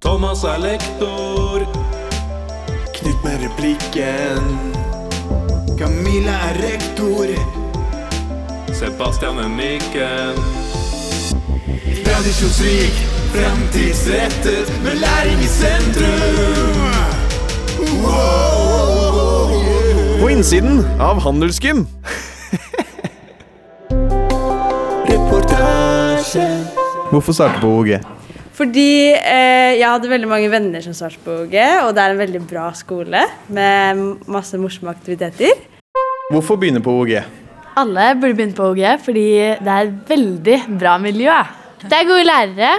Thomas er lektor. Knut med replikken. Camilla er rektor. Sebastian er mikken. Tradisjonsrik, fremtidsrettet, med læring i sentrum. Wow! På innsiden av Handelsgym. Reportasje. Hvorfor starte på OG? Fordi eh, jeg hadde veldig mange venner som startet på OG, og det er en veldig bra skole med masse morsomme aktiviteter. Hvorfor begynne på OG? Alle burde begynne på OG fordi det er et veldig bra miljø. Det er gode lærere,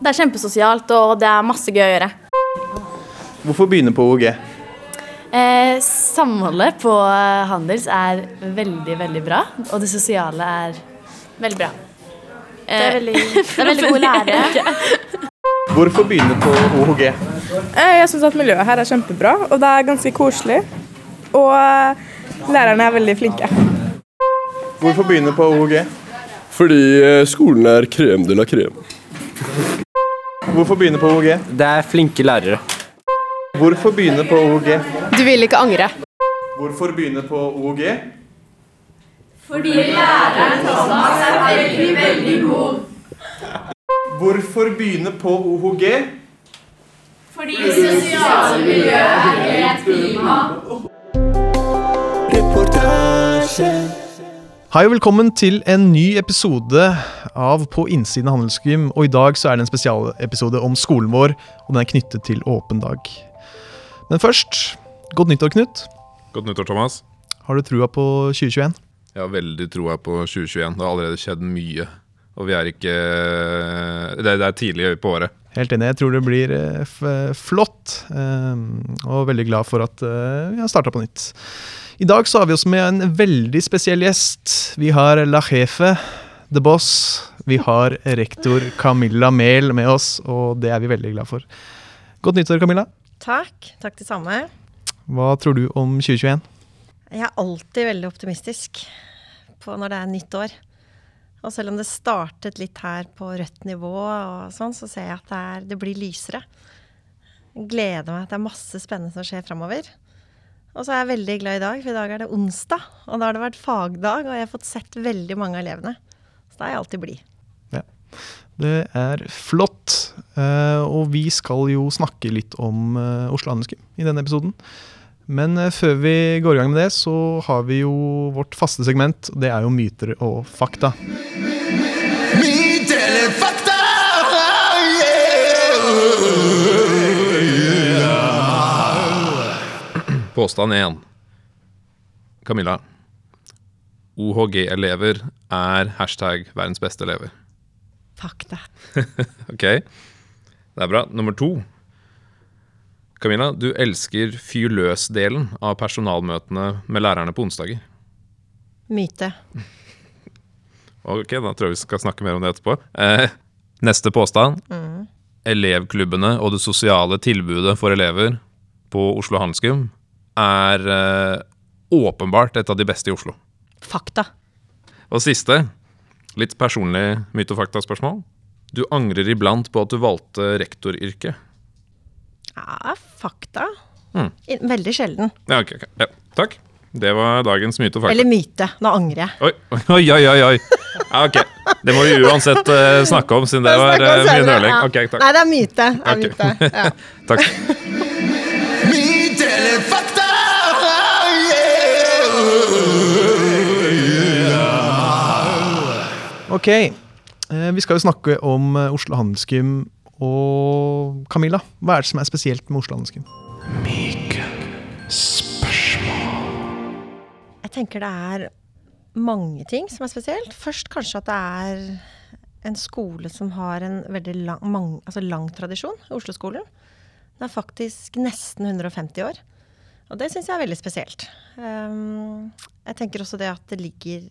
det er kjempesosialt og det er masse gøy å gjøre. Hvorfor begynne på OG? Eh, samholdet på Handels er veldig, veldig bra, og det sosiale er veldig bra. Det er veldig, det er veldig god lære. Hvorfor begynne på OHG? Eh, Jeg syns at miljøet her er kjempebra, og det er ganske koselig. Og eh, lærerne er veldig flinke. Hvorfor begynne på OHG? Fordi eh, skolen er krem de la krem. Hvorfor begynne på OHG? Det er flinke lærere. Hvorfor begynne på OHG? Du vil ikke angre. Hvorfor begynne på OHG? Hvorfor begynne på OHG? Fordi sosiale miljø er helt Reportasje. Hei og velkommen til en ny episode av På innsiden av Handelsgym. Og i dag så er det en spesialepisode om skolen vår, og den er knyttet til åpen dag. Men først, godt nyttår, Knut. Godt nyttår, Thomas. Har du trua på 2021? Jeg har veldig troa på 2021. Det har allerede skjedd mye. Og vi er ikke Det, det er tidlig på året. Helt enig. Jeg tror det blir eh, f flott. eh, og veldig glad for at eh, vi har starta på nytt. I dag så har vi oss med en veldig spesiell gjest. Vi har La Jefe, The Boss. Vi har rektor Camilla Mehl med oss, og det er vi veldig glad for. Godt nyttår, Camilla. Takk. Takk det samme. Hva tror du om 2021? Jeg er alltid veldig optimistisk på når det er nytt år. Og selv om det startet litt her på rødt nivå, og sånn, så ser jeg at det, er, det blir lysere. Jeg gleder meg at det er masse spennende som skjer framover. Og så er jeg veldig glad i dag, for i dag er det onsdag. Og da har det vært fagdag, og jeg har fått sett veldig mange av elevene. Så da er jeg alltid blid. Det er flott. eh, og vi skal jo snakke litt om eh, Oslo Handelsgym i denne episoden. Men eh, før vi går i gang med det, så har vi jo vårt faste segment. Det er jo myter og fakta. Myter eller fakta? Påstand én. Camilla. OHG-elever er hashtag verdens beste elever. Fakta. Ok, det er bra. Nummer to. Camilla, du elsker fyr løs-delen av personalmøtene med lærerne på onsdager. Myte. Ok, da tror jeg vi skal snakke mer om det etterpå. Eh, neste påstand. Elevklubbene og det sosiale tilbudet for elever på Oslo Handelsgym er eh, åpenbart et av de beste i Oslo. Fakta. Og siste, litt personlig myte- og faktaspørsmål. Du angrer iblant på at du valgte rektoryrket. Ja, fakta. Mm. Veldig sjelden. Ja, ok, ok. Ja, takk. Det var dagens myte og fakta. Eller myte. Nå angrer jeg. Oi, oi, oi, oi, oi. Ja, ok. Det må vi uansett uh, snakke om, siden det var uh, mye nøling. ja. Okay, takk. Nei, det er myte. Det er myte. Ja. takk. Myte eller fakta? Ok, eh, vi skal jo snakke om Oslo Handelsgym. Og Camilla, hva er det som er spesielt med Oslo spørsmål. Jeg tenker det er mange ting som er spesielt. Først kanskje at det er en skole som har en veldig lang, mang, altså lang tradisjon, Oslo-skolen. Den er faktisk nesten 150 år. Og det syns jeg er veldig spesielt. Um, jeg tenker også det at det ligger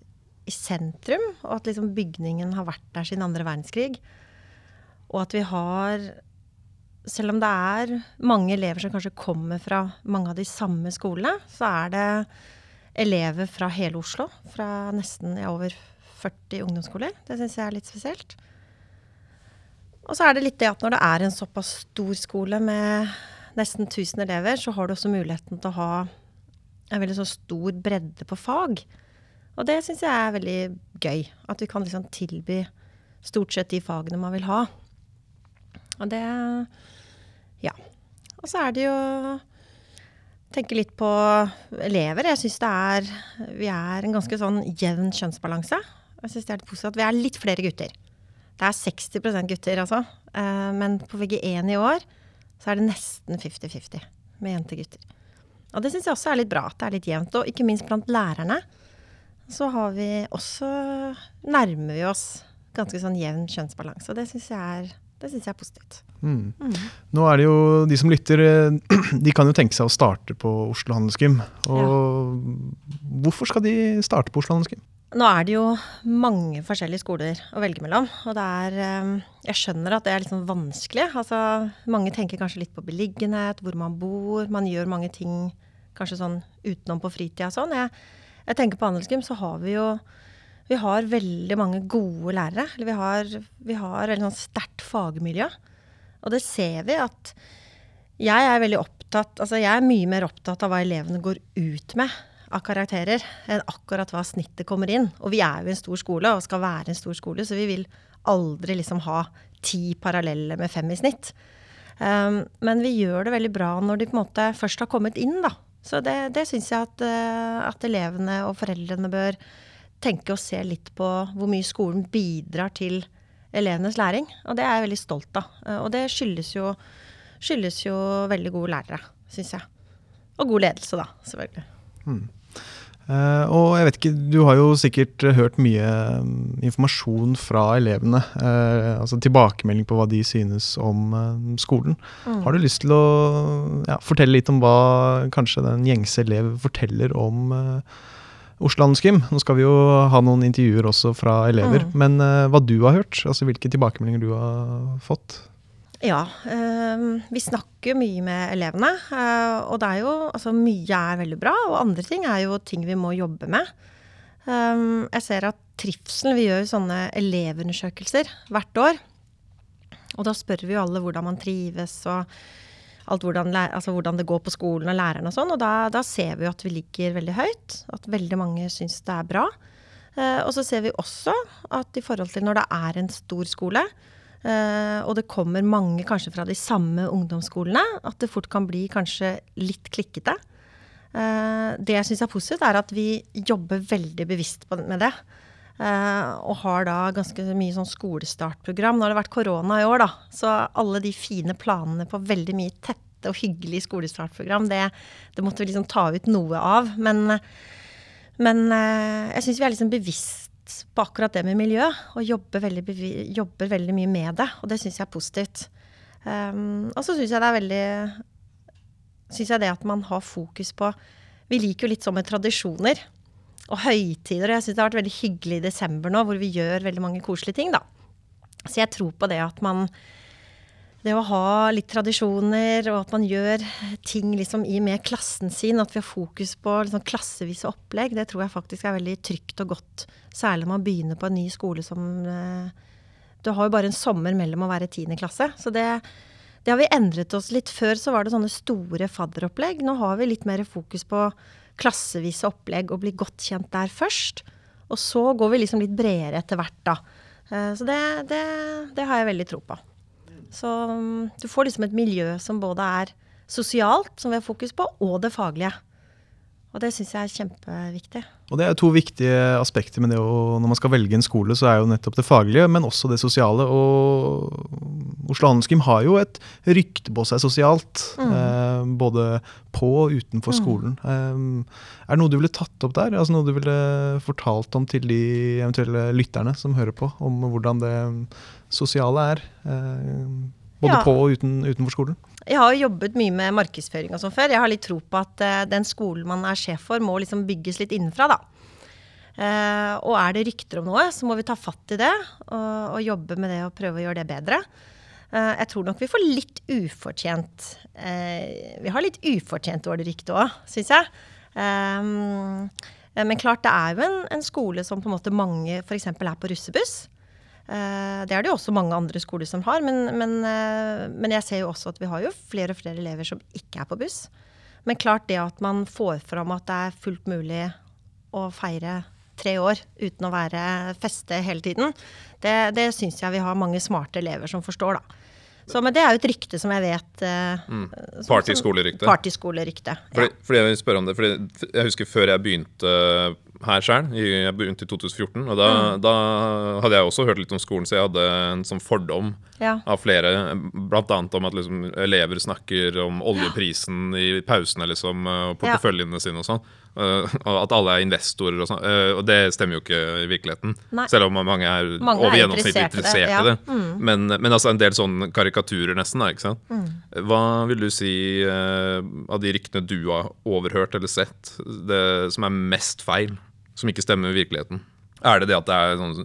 i sentrum, og at liksom bygningen har vært der siden andre verdenskrig. Og at vi har Selv om det er mange elever som kanskje kommer fra mange av de samme skolene, så er det elever fra hele Oslo. Fra nesten ja, over 40 ungdomsskoler. Det syns jeg er litt spesielt. og så er det litt det at når det er en såpass stor skole med nesten 1000 elever, så har du også muligheten til å ha en veldig så stor bredde på fag. Og det syns jeg er veldig gøy. At vi kan liksom tilby stort sett de fagene man vil ha. Og det Ja. Og så er det jo Tenke litt på elever. Jeg syns det er Vi er en ganske sånn jevn kjønnsbalanse. Jeg syns det er litt positivt at vi er litt flere gutter. Det er 60% gutter, altså. Eh, men på VG1 i år så er det nesten 50-50 med jentegutter. og det syns jeg også er litt bra, at det er litt jevnt. Og ikke minst blant lærerne så har vi også Nærmer vi oss ganske sånn jevn kjønnsbalanse. Og det syns jeg, er- det synes jeg er positivt. Mm. Nå er det jo de som lytter, eh, de kan jo tenke seg å starte på Oslo Handelsgym. Og hvorfor skal de starte på Oslo Handelsgym? Nå er det jo mange forskjellige skoler å velge mellom. Og det er eh, Jeg skjønner at det er litt sånn vanskelig. Altså, mange tenker kanskje litt på beliggenhet, hvor man bor. Man gjør mange ting kanskje sånn utenom på fritida og sånn. Jeg, jeg tenker på Handelsgym, så har vi jo vi har veldig mange gode lærere. Eller vi har, vi har veldig sånn sterkt fagmiljø. Og det ser vi at jeg er veldig opptatt Altså jeg er mye mer opptatt av hva elevene går ut med av karakterer, enn akkurat hva snittet kommer inn. Og vi er jo en stor skole, og skal være en stor skole, så vi vil aldri liksom ha ti parallelle med fem i snitt. Um, men vi gjør det veldig bra når de på en måte først har kommet inn, da. Så det, det syns jeg at, eh, at elevene og foreldrene bør tenke og se litt på hvor mye skolen bidrar til elevenes læring. Og det er jeg veldig stolt av. Eh, Og det skyldes jo, skyldes jo veldig gode lærere, syns jeg. Og god ledelse, da, selvfølgelig. Eh, og jeg vet ikke, du har jo sikkert hørt mye um, informasjon fra elevene. Uh, altså tilbakemelding på hva de synes om uh, skolen. Mm. Har du lyst til å ja, fortelle litt om hva kanskje den gjengse elev forteller om eh, Oslo Handelsgym? Nå skal vi jo ha noen intervjuer også fra elever. Mm. Men uh, hva du har hørt? Altså hvilke tilbakemeldinger du har fått? Ja, øh, vi snakker mye med elevene. øh, og det er jo Altså, mye er veldig bra, og andre ting er jo ting vi må jobbe med. Um, jeg ser at trivsel Vi gjør sånne elevundersøkelser hvert år. Og da spør vi jo alle hvordan man trives, og alt hvordan, altså hvordan det går på skolen og lærerne og sånn. Og da, da ser vi jo at vi ligger veldig høyt. At veldig mange syns det er bra. Eh, og så ser vi også at i forhold til når det er en stor skole, eh, og det kommer mange kanskje fra de samme ungdomsskolene, at det fort kan bli kanskje litt klikkete. Eh, det jeg syns er positivt, er at vi jobber veldig bevisst med det. Eh, og har da ganske mye sånn skolestartprogram. Nå har det vært korona i år, da. Så alle de fine planene på veldig mye tette og hyggelige skolestartprogram, det, det måtte vi liksom ta ut noe av. Men, men eh, jeg syns vi er liksom bevisst på akkurat det med miljø, og jobber veldig, jobber veldig mye med det. Og det syns jeg er positivt. Um, og så syns jeg det er veldig Syns jeg det at man har fokus på Vi liker jo litt sånn med tradisjoner og høytider. Og jeg syns det har vært veldig hyggelig i desember nå, hvor vi gjør veldig mange koselige ting, da. Så jeg tror på det at man det å ha litt tradisjoner, og at man gjør ting liksom i med klassen sin, at vi har fokus på liksom klassevise opplegg, det tror jeg faktisk er veldig trygt og godt. Særlig når man begynner på en ny skole som eh, Du har jo bare en sommer mellom å være tiende klasse. Så det, det har vi endret oss litt. Før så var det sånne store fadderopplegg. Nå har vi litt mer fokus på klassevise opplegg og bli godt kjent der først. Og så går vi liksom litt bredere etter hvert, da. Eh, Så det, det, det har jeg veldig tro på. Så mm, du får liksom et miljø som både er sosialt, som vi har fokus på, og det faglige. Og det syns jeg er kjempeviktig. Og det er to viktige aspekter med det å, når man skal velge en skole, så er jo nettopp det faglige, men også det sosiale. Og Oslo Handelsgym har jo et rykte på seg sosialt, Mm. eh, både på og utenfor skolen. Eh, er det noe du ville tatt opp der? Altså Noe du ville fortalt om til de eventuelle lytterne som hører på, om hvordan det sosiale er? Eh, både Ja. på og uten, utenfor skolen? Jeg har jo jobbet mye med markedsføring og sånn før. Jeg har litt tro på at uh, den skolen man er sjef for, må liksom bygges litt innenfra, da. Uh, og er det rykter om noe, så må vi ta fatt i det og, og jobbe med det og prøve å gjøre det bedre. Uh, jeg tror nok vi får litt ufortjent Vi har litt ufortjent dårlig rykte òg, syns jeg. Um, men klart, det er jo en, en skole som på en måte mange f.eks. er på russebuss. Eh, det er det jo også mange andre skoler som har, men, men, eh, men jeg ser jo også at vi har jo flere og flere elever som ikke er på buss. Men klart det at man får fram at det er fullt mulig å feire tre år uten å være feste hele tiden, det, det syns jeg vi har mange smarte elever som forstår, da. Så, men det er jo et rykte som jeg vet eh, Mm. Partyskolerykte. Partyskolerykte. ja. Fordi, fordi jeg vil spørre om det, fordi jeg husker før jeg begynte her sjøl, jeg begynte i 2014, og da, Mm. da hadde jeg også hørt litt om skolen, så jeg hadde en sånn fordom Ja. av flere, annet om at liksom, elever snakker om oljeprisen i pausene, liksom, og porteføljene sine og sånn, eh, og at alle er investorer og sånn, eh, og det stemmer jo ikke i virkeligheten, Nei. selv om mange er Mange er over gjennomsnittlig interessert i det, det. ja. Mm. Men, men altså en del sånn karikaturer nesten, da, ikke sant? Mm. Hva vil du si uh, av de ryktene du har overhørt eller sett, det som er mest feil, som ikke stemmer med virkeligheten? Er det det at det er, sånn,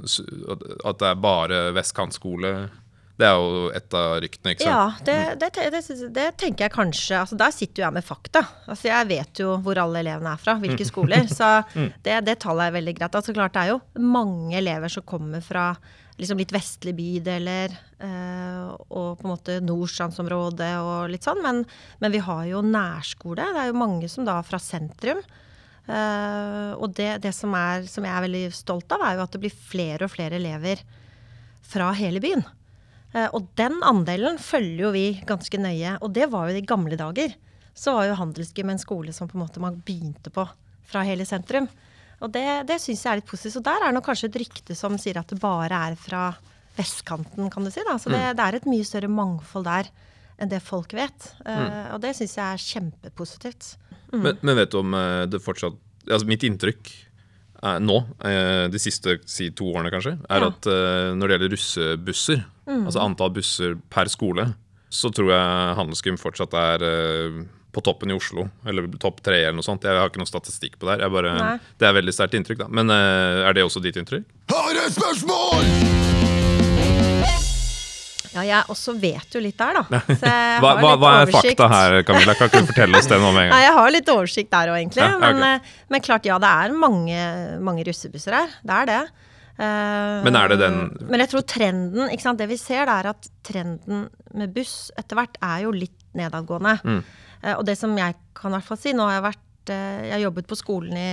at- det er bare vestkantskole? Det er jo et av ryktene, ikke sant? Ja, det, det, det, det tenker jeg kanskje altså Der sitter jo jeg med fakta. Altså Jeg vet jo hvor alle elevene er fra, hvilke skoler. Så Mm. det, det tallet er veldig greit. Altså klart Det er jo mange elever som kommer fra liksom litt vestlige bydeler eh, og på en måte Nordstrandsområdet og litt sånn. Men, men vi har jo nærskole. Det er jo mange som da fra sentrum. Eh, og det, det som, er, som jeg er veldig stolt av, er jo at det blir flere og flere elever fra hele byen. Eh, og den andelen følger jo vi ganske nøye. Og det var jo i gamle dager. Så var jo Handelsgym en skole som på en måte man begynte på fra hele sentrum. Og det, det syns jeg er litt positivt. Så der er nok kanskje et rykte som sier at det bare er fra vestkanten, kan du si. da. Så det, Mm. det er et mye større mangfold der enn det folk vet. Mm. Og det syns jeg er kjempepositivt. Mm. Men, men vet du om eh, det fortsatt Altså mitt inntrykk er nå, eh, de siste si, to årene kanskje, er Ja. at når det gjelder russebusser, Mm. altså antall busser per skole, så tror jeg Handelsgym fortsatt er på toppen i Oslo, eller topp tre eller noe sånt. Jeg har ikke noen statistikk på det her. Jeg bare, det er veldig sterkt inntrykk, da. Men eh, er det også ditt inntrykk? Har et spørsmål! Ja, jeg også vet jo litt der, da. Så jeg Hva, har hva, litt hva er oversikt. fakta her, Camilla? Kan ikke du fortelle oss det nå med en Nei, gang? jeg har litt oversikt der òg, egentlig. Ja, okay. men, eh, men klart, ja, det er mange, mange russebusser her. Det er det. Eh, Men er det den- Men jeg tror trenden ikke sant? Det vi ser, det er at trenden med buss etter hvert er jo litt nedadgående. Mm. Eh, og det som jeg kan i hvert fall si Nå har jeg vært eh, Jeg har jobbet på skolen i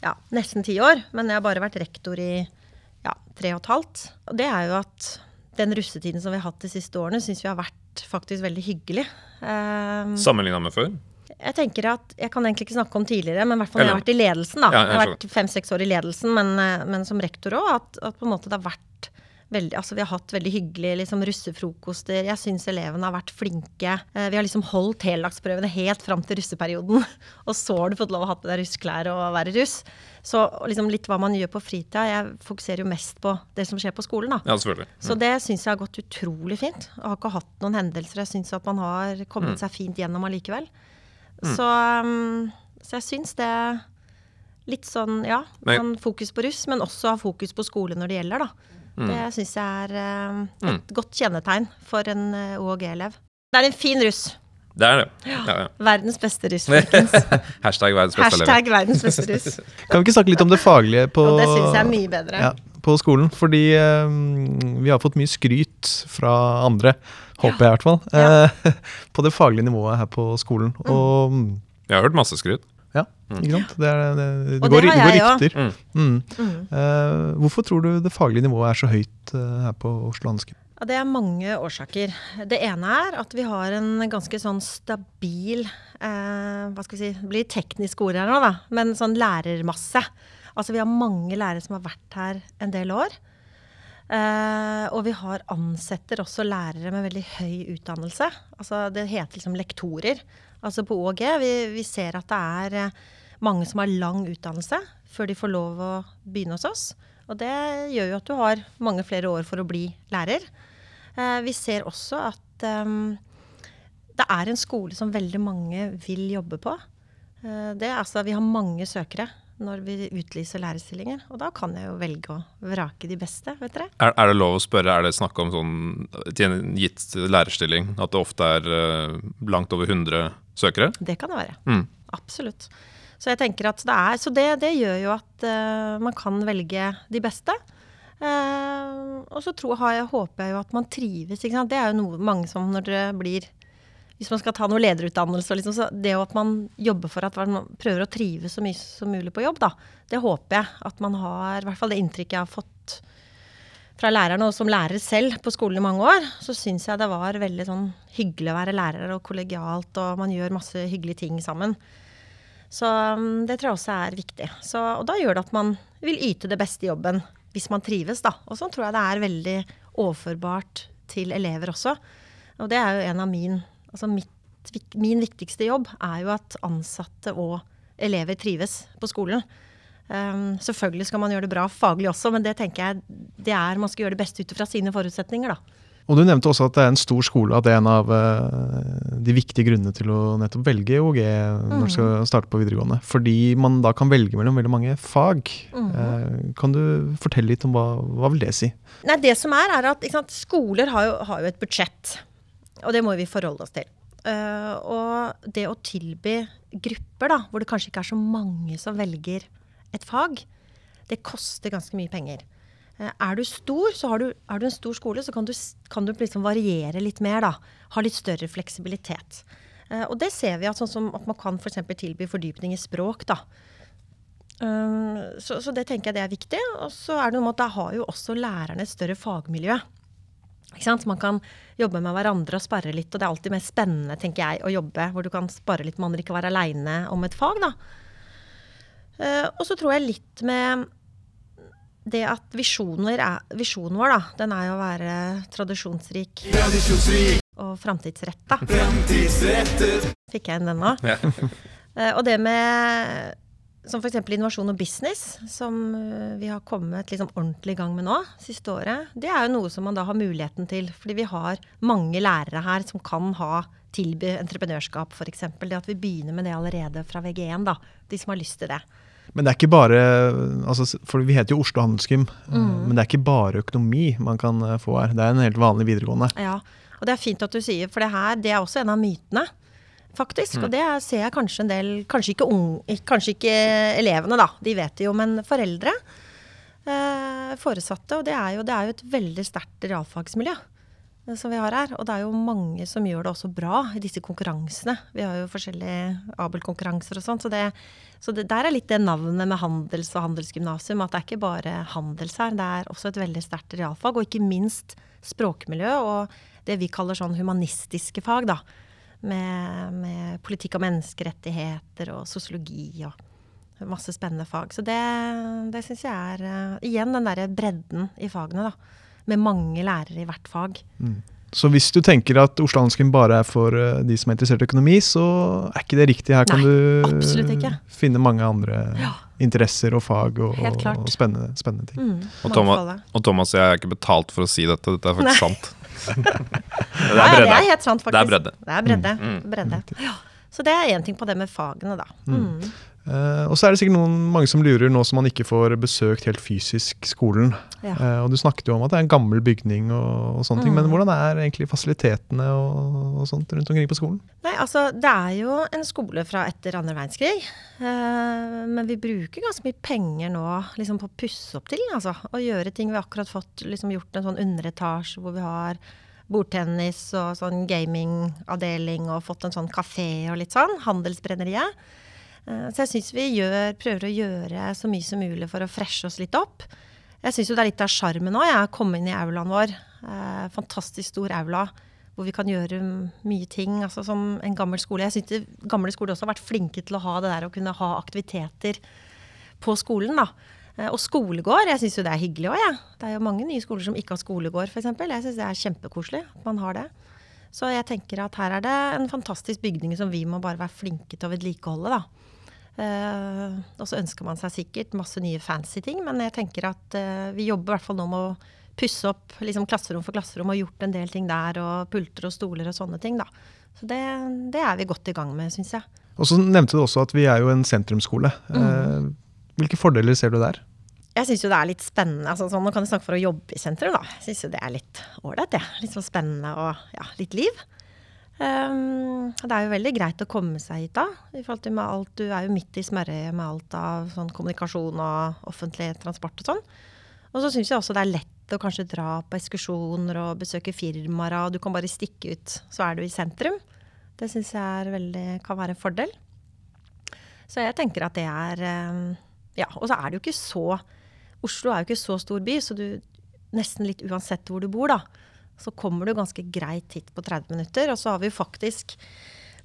ja, nesten ti år, men jeg har bare vært rektor i ja, tre og et halvt. Og det er jo at den russetiden som vi har hatt de siste årene, syns vi har vært faktisk veldig hyggelig. Um, Sammenligna med før? jeg tenker at, jeg kan egentlig ikke snakke om tidligere, men i hvert fall når jeg har vært i ledelsen. da. Ja, jeg jeg har vært fem-seks år i ledelsen, men, eh, men som rektor òg. At, at på en måte det har vært veldig, altså Vi har hatt veldig hyggelige liksom, russefrokoster. Jeg syns elevene har vært flinke. Eh, Vi har liksom holdt heldagsprøvene helt fram til russeperioden. Og så har du fått lov å ha på deg russeklær og være russ. Så liksom litt hva man gjør på fritida. Jeg fokuserer jo mest på det som skjer på skolen. da. Ja, selvfølgelig. Så det syns jeg har gått utrolig fint. Jeg har ikke hatt noen hendelser. Jeg syns at man har kommet Mm. seg fint gjennom allikevel. Mm. Så, um, så jeg syns det litt sånn, ja, Men- man fokus på russ, men også ha fokus på skole når det gjelder, da. Mm. Det syns jeg er et Mm. et godt kjennetegn for en uh, OAG-elev. Det er en fin russ. Det er det. Ja, ja. Verdens beste russ, folkens. Hashtag verdens beste Hashtag verdens beste russ. Kan vi ikke snakke litt om det faglige på, jo, det synes jeg er mye bedre. Ja, på skolen? Fordi um, vi har fått mye skryt fra andre, håper jeg i hvert fall, eh, på det faglige nivået her på skolen. Mm. Og Jeg har hørt masse skryt. Ja, ikke sant? Det, er, det, det, går, det det går også. rykter. Mm. Mm. Uh, hvorfor tror du det faglige nivået er så høyt uh, her på Oslo Handelsgym? Ja, det er mange årsaker. Det ene er at vi har en ganske sånn stabil uh, Hva skal vi si Det blir teknisk ord her nå, da. Men sånn lærermasse. Altså vi har mange lærere som har vært her en del år. Uh, og vi har ansetter også lærere med veldig høy utdannelse. Altså det heter liksom lektorer. Altså på OG. Vi, vi ser at det er mange som har lang utdannelse før de får lov å begynne hos oss. Og det gjør jo at du har mange flere år for å bli lærer. Eh, vi ser også at ehm, det er en skole som veldig mange vil jobbe på. Eh, det, altså, vi har mange søkere når vi utlyser lærerstillinger. Og da kan jeg jo velge å vrake de beste, vet dere. Er, er det lov å spørre, er det snakk om sånn til en gitt lærerstilling at det ofte er uh, langt over 100 søkere? Det kan det være. Mm. Absolutt. Så jeg tenker at det er, så det, det gjør jo at uh, man kan velge de beste. Uh, og så tror, jeg, håper jeg jo at man trives. Det er jo noe mange som når det blir Hvis man skal ta noe lederutdannelse, liksom, så det at man jobber for at man prøver å trives så mye som mulig på jobb, da, det håper jeg at man har I hvert fall det inntrykket jeg har fått fra lærerne, og som lærer selv på skolen i mange år, så syns jeg det var veldig sånn hyggelig å være lærer og kollegialt, og man gjør masse hyggelige ting sammen. Så um, det tror jeg også er viktig. Så, og da gjør det at man vil yte det beste i jobben hvis man trives, da. Og sånn tror jeg det er veldig overførbart til elever også. Og det er jo en av min Altså mitt, min viktigste jobb er jo at ansatte og elever trives på skolen. Um, selvfølgelig skal man gjøre det bra faglig også, men det tenker jeg det er, man skal gjøre det beste ut fra sine forutsetninger, da. Og du nevnte også at det er en stor skole, at det er en av uh, de viktige grunnene til å nettopp velge OG når du skal starte på videregående. Fordi man da kan velge mellom veldig mange fag. Mm. Uh, kan du fortelle litt om hva, hva vil det si? Nei, det som er, er at sant, skoler har jo, har jo, et budsjett. Og det må vi forholde oss til. Uh, og det å tilby grupper, da, hvor det kanskje ikke er så mange som velger et fag, det koster ganske mye penger. Eh, er du stor, så har du, er du en stor skole, så kan du, kan du liksom variere litt mer. da. Ha litt større fleksibilitet. Uh, og det ser vi at, sånn som at man kan f.eks. Tilby fordypning i språk. da. Um, så, så, det tenker jeg det er viktig. Og så er det noe med at da har jo også lærerne et større fagmiljø. Man kan jobbe med hverandre og spare litt. Og det er alltid mer spennende tenker jeg, å jobbe hvor du kan spare litt med andre, ikke være aleine om et fag. da. Og så tror jeg litt med det at visjonen vår, da, den er jo å være tradisjonsrik og framtidsretta. Fikk jeg inn den nå? Ja. uh, og det med som f.eks. innovasjon og business, som eh, vi har kommet liksom ordentlig i gang med nå, siste året, det er jo noe som man da har muligheten til. Fordi vi har mange lærere her som kan ha tilby entreprenørskap, f.eks. Det at vi begynner med det allerede fra VG1, da. De som har lyst til det. Men det er ikke bare altså, For vi heter jo Oslo Handelsgym, mm. men det er ikke bare økonomi man kan eh, få her. Det er en helt vanlig videregående. Ja, og det er fint at du sier, for det her det er også en av mytene. Faktisk. Mm. Og det ser jeg kanskje en del Kanskje ikke, unge, kanskje ikke elevene, da. De vet det jo, men foreldre. Eh, foresatte. Og det er, jo, det er jo et veldig sterkt realfagsmiljø eh, som vi har her. Og det er jo mange som gjør det også bra i disse konkurransene. Vi har jo forskjellige Abel-konkurranser og sånn. Så det, så det der er litt det navnet med handels- og handelsgymnasium. At det er ikke bare handels her, det er også et veldig sterkt realfag. Og ikke minst språkmiljø og det vi kaller sånn humanistiske fag, da. Med, med politikk og menneskerettigheter og sosiologi og masse spennende fag. Så det, det syns jeg er uh, Igjen den derre bredden i fagene, da. Med mange lærere i hvert fag. Mm. Så hvis du tenker at Oslo Handelsgym bare er for uh, de som er interessert i økonomi, så er ikke det riktig. Her kan Nei, du finne mange andre ja. interesser og fag og, og spennende, spennende, ting. Mm, og, Thomas, og, Thomas, jeg er ikke betalt for å si dette. Dette er faktisk Nei. sant. det, er Nei, det er helt sant, faktisk. Det er bredde. Det er bredde. Mm. bredde. Ja. Så det er én ting på det med fagene, da. Mm. Mm. Uh, og så er det sikkert noen, mange som lurer nå som man ikke får besøkt helt fysisk skolen. Ja. Uh, og du snakket jo om at det er en gammel bygning og, og sånne mm. ting. Men hvordan er egentlig fasilitetene og, og, sånt rundt omkring på skolen? Nei, altså Det er jo en skole fra etter andre verdenskrig. Uh, men vi bruker ganske mye penger nå liksom, på å pusse opp til. Altså, og gjøre ting. Vi har akkurat fått liksom, gjort en sånn underetasje hvor vi har bordtennis og sånn gamingavdeling og fått en sånn kafé og litt sånn. Handelsbrenneriet. Eh, så jeg syns vi gjør, prøver å gjøre så mye som mulig for å freshe oss litt opp. Jeg syns jo det er litt av sjarmen òg. Jeg kom inn i aulaen vår. Eh, fantastisk stor aula hvor vi kan gjøre mye ting. altså Som en gammel skole. Jeg syns gamle skoler også har vært flinke til å ha det der å kunne ha aktiviteter på skolen. da. Eh, og skolegård. Jeg syns jo det er hyggelig òg, jeg. Ja. Det er jo mange nye skoler som ikke har skolegård, f.eks. Jeg syns det er kjempekoselig at man har det. Så jeg tenker at her er det en fantastisk bygning som vi må bare være flinke til å vedlikeholde, da. Uh, og så ønsker man seg sikkert masse nye fancy ting, men jeg tenker at uh, vi jobber i hvert fall nå med å pusse opp liksom, klasserom for klasserom og gjort en del ting der, og pulter og stoler og sånne ting, da. Så det, det er vi godt i gang med, syns jeg. Og så nevnte du også at vi er jo en sentrumsskole. Mm. Uh, hvilke fordeler ser du der? Jeg syns jo det er litt spennende. Altså, sånn, nå kan jeg snakke for å jobbe i sentrum, da. Jeg syns jo det er litt ålreit, det. Litt sånn spennende og ja, litt liv. Um, det er jo veldig greit å komme seg hit da. i forhold til med alt, Du er jo midt i smørøyet med alt av sånn kommunikasjon og offentlig transport og sånn. Og så syns jeg også det er lett å kanskje dra på ekskursjoner og besøke firmaer, og du kan bare stikke ut, så er du i sentrum. Det syns jeg veldig, kan være en fordel. Så jeg tenker at det er eh, Ja, og så er det jo ikke så Oslo er jo ikke så stor by, så du nesten litt uansett hvor du bor, da, så kommer du ganske greit hit på 30 minutter. Og så har vi jo faktisk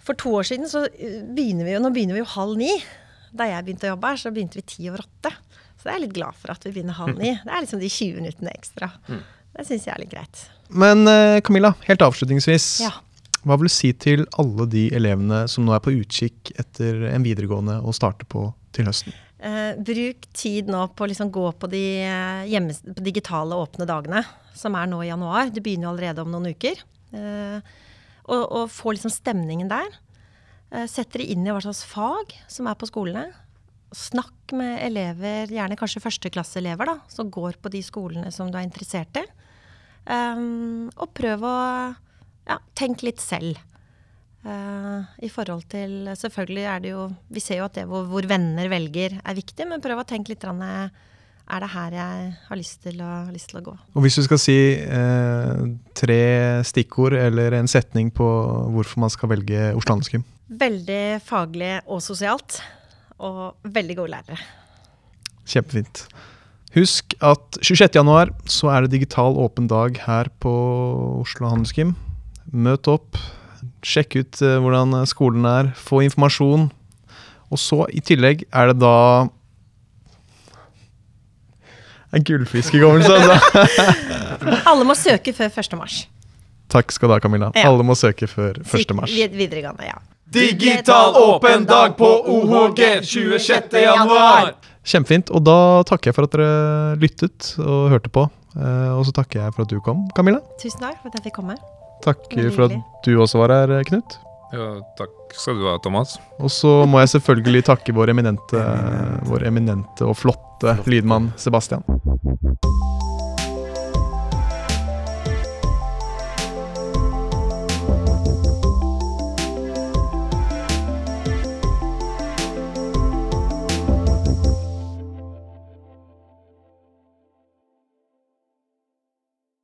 For to år siden så eh, begynner vi jo Nå begynner vi jo halv ni. Da jeg begynte å jobbe her, så begynte vi ti over åtte. Så jeg er litt glad for at vi begynner halv ni. Det er liksom de 20 minuttene ekstra. Det syns jeg er litt greit. Men eh, Camilla, helt avslutningsvis. Ja. Hva vil du si til alle de elevene som nå er på utkikk etter en videregående å starte på til høsten? Eh, bruk tid nå på å liksom gå på de eh, på digitale åpne dagene, som er nå i januar. Det begynner jo allerede om noen uker. Eh, og, og få liksom stemningen der. Eh, Sett dere inn i hva slags fag som er på skolene. Snakk med elever, gjerne kanskje førsteklasseelever, da, som går på de skolene som du er interessert i. Um, og prøv å ja, tenke litt selv. Uh, I forhold til Selvfølgelig er det jo Vi ser jo at det hvor, hvor venner velger, er viktig, men prøv å tenke litt rann, Er det her jeg har lyst til å, lyst til å gå? Og hvis du skal si eh, tre stikkord eller en setning på hvorfor man skal velge Oslo Handelsgym? Veldig faglig og sosialt. Og veldig gode lærere. Kjempefint. Husk at 26.1 så er det digital åpen dag her på Oslo Handelsgym. Møt opp, sjekk ut eh, hvordan skolen er, få informasjon. Og så i tillegg er det da En gullfiskhukommelse, altså. Alle må søke før 1. mars. Takk skal du ha, Camilla. Ja. Alle må søke før 1. mars. Vid- Videregående, ja. Digital åpen dag på OHG 26. januar. Kjempefint. Og da takker jeg for at dere lyttet og hørte på. Eh, Og så takker jeg for at du kom, Camilla. Tusen takk for at jeg fikk komme. Takk for at du også var her, Knut. Ja, takk skal du ha, Thomas. Og så må jeg selvfølgelig takke vår eminente, vår eminente og flotte lydmann Sebastian.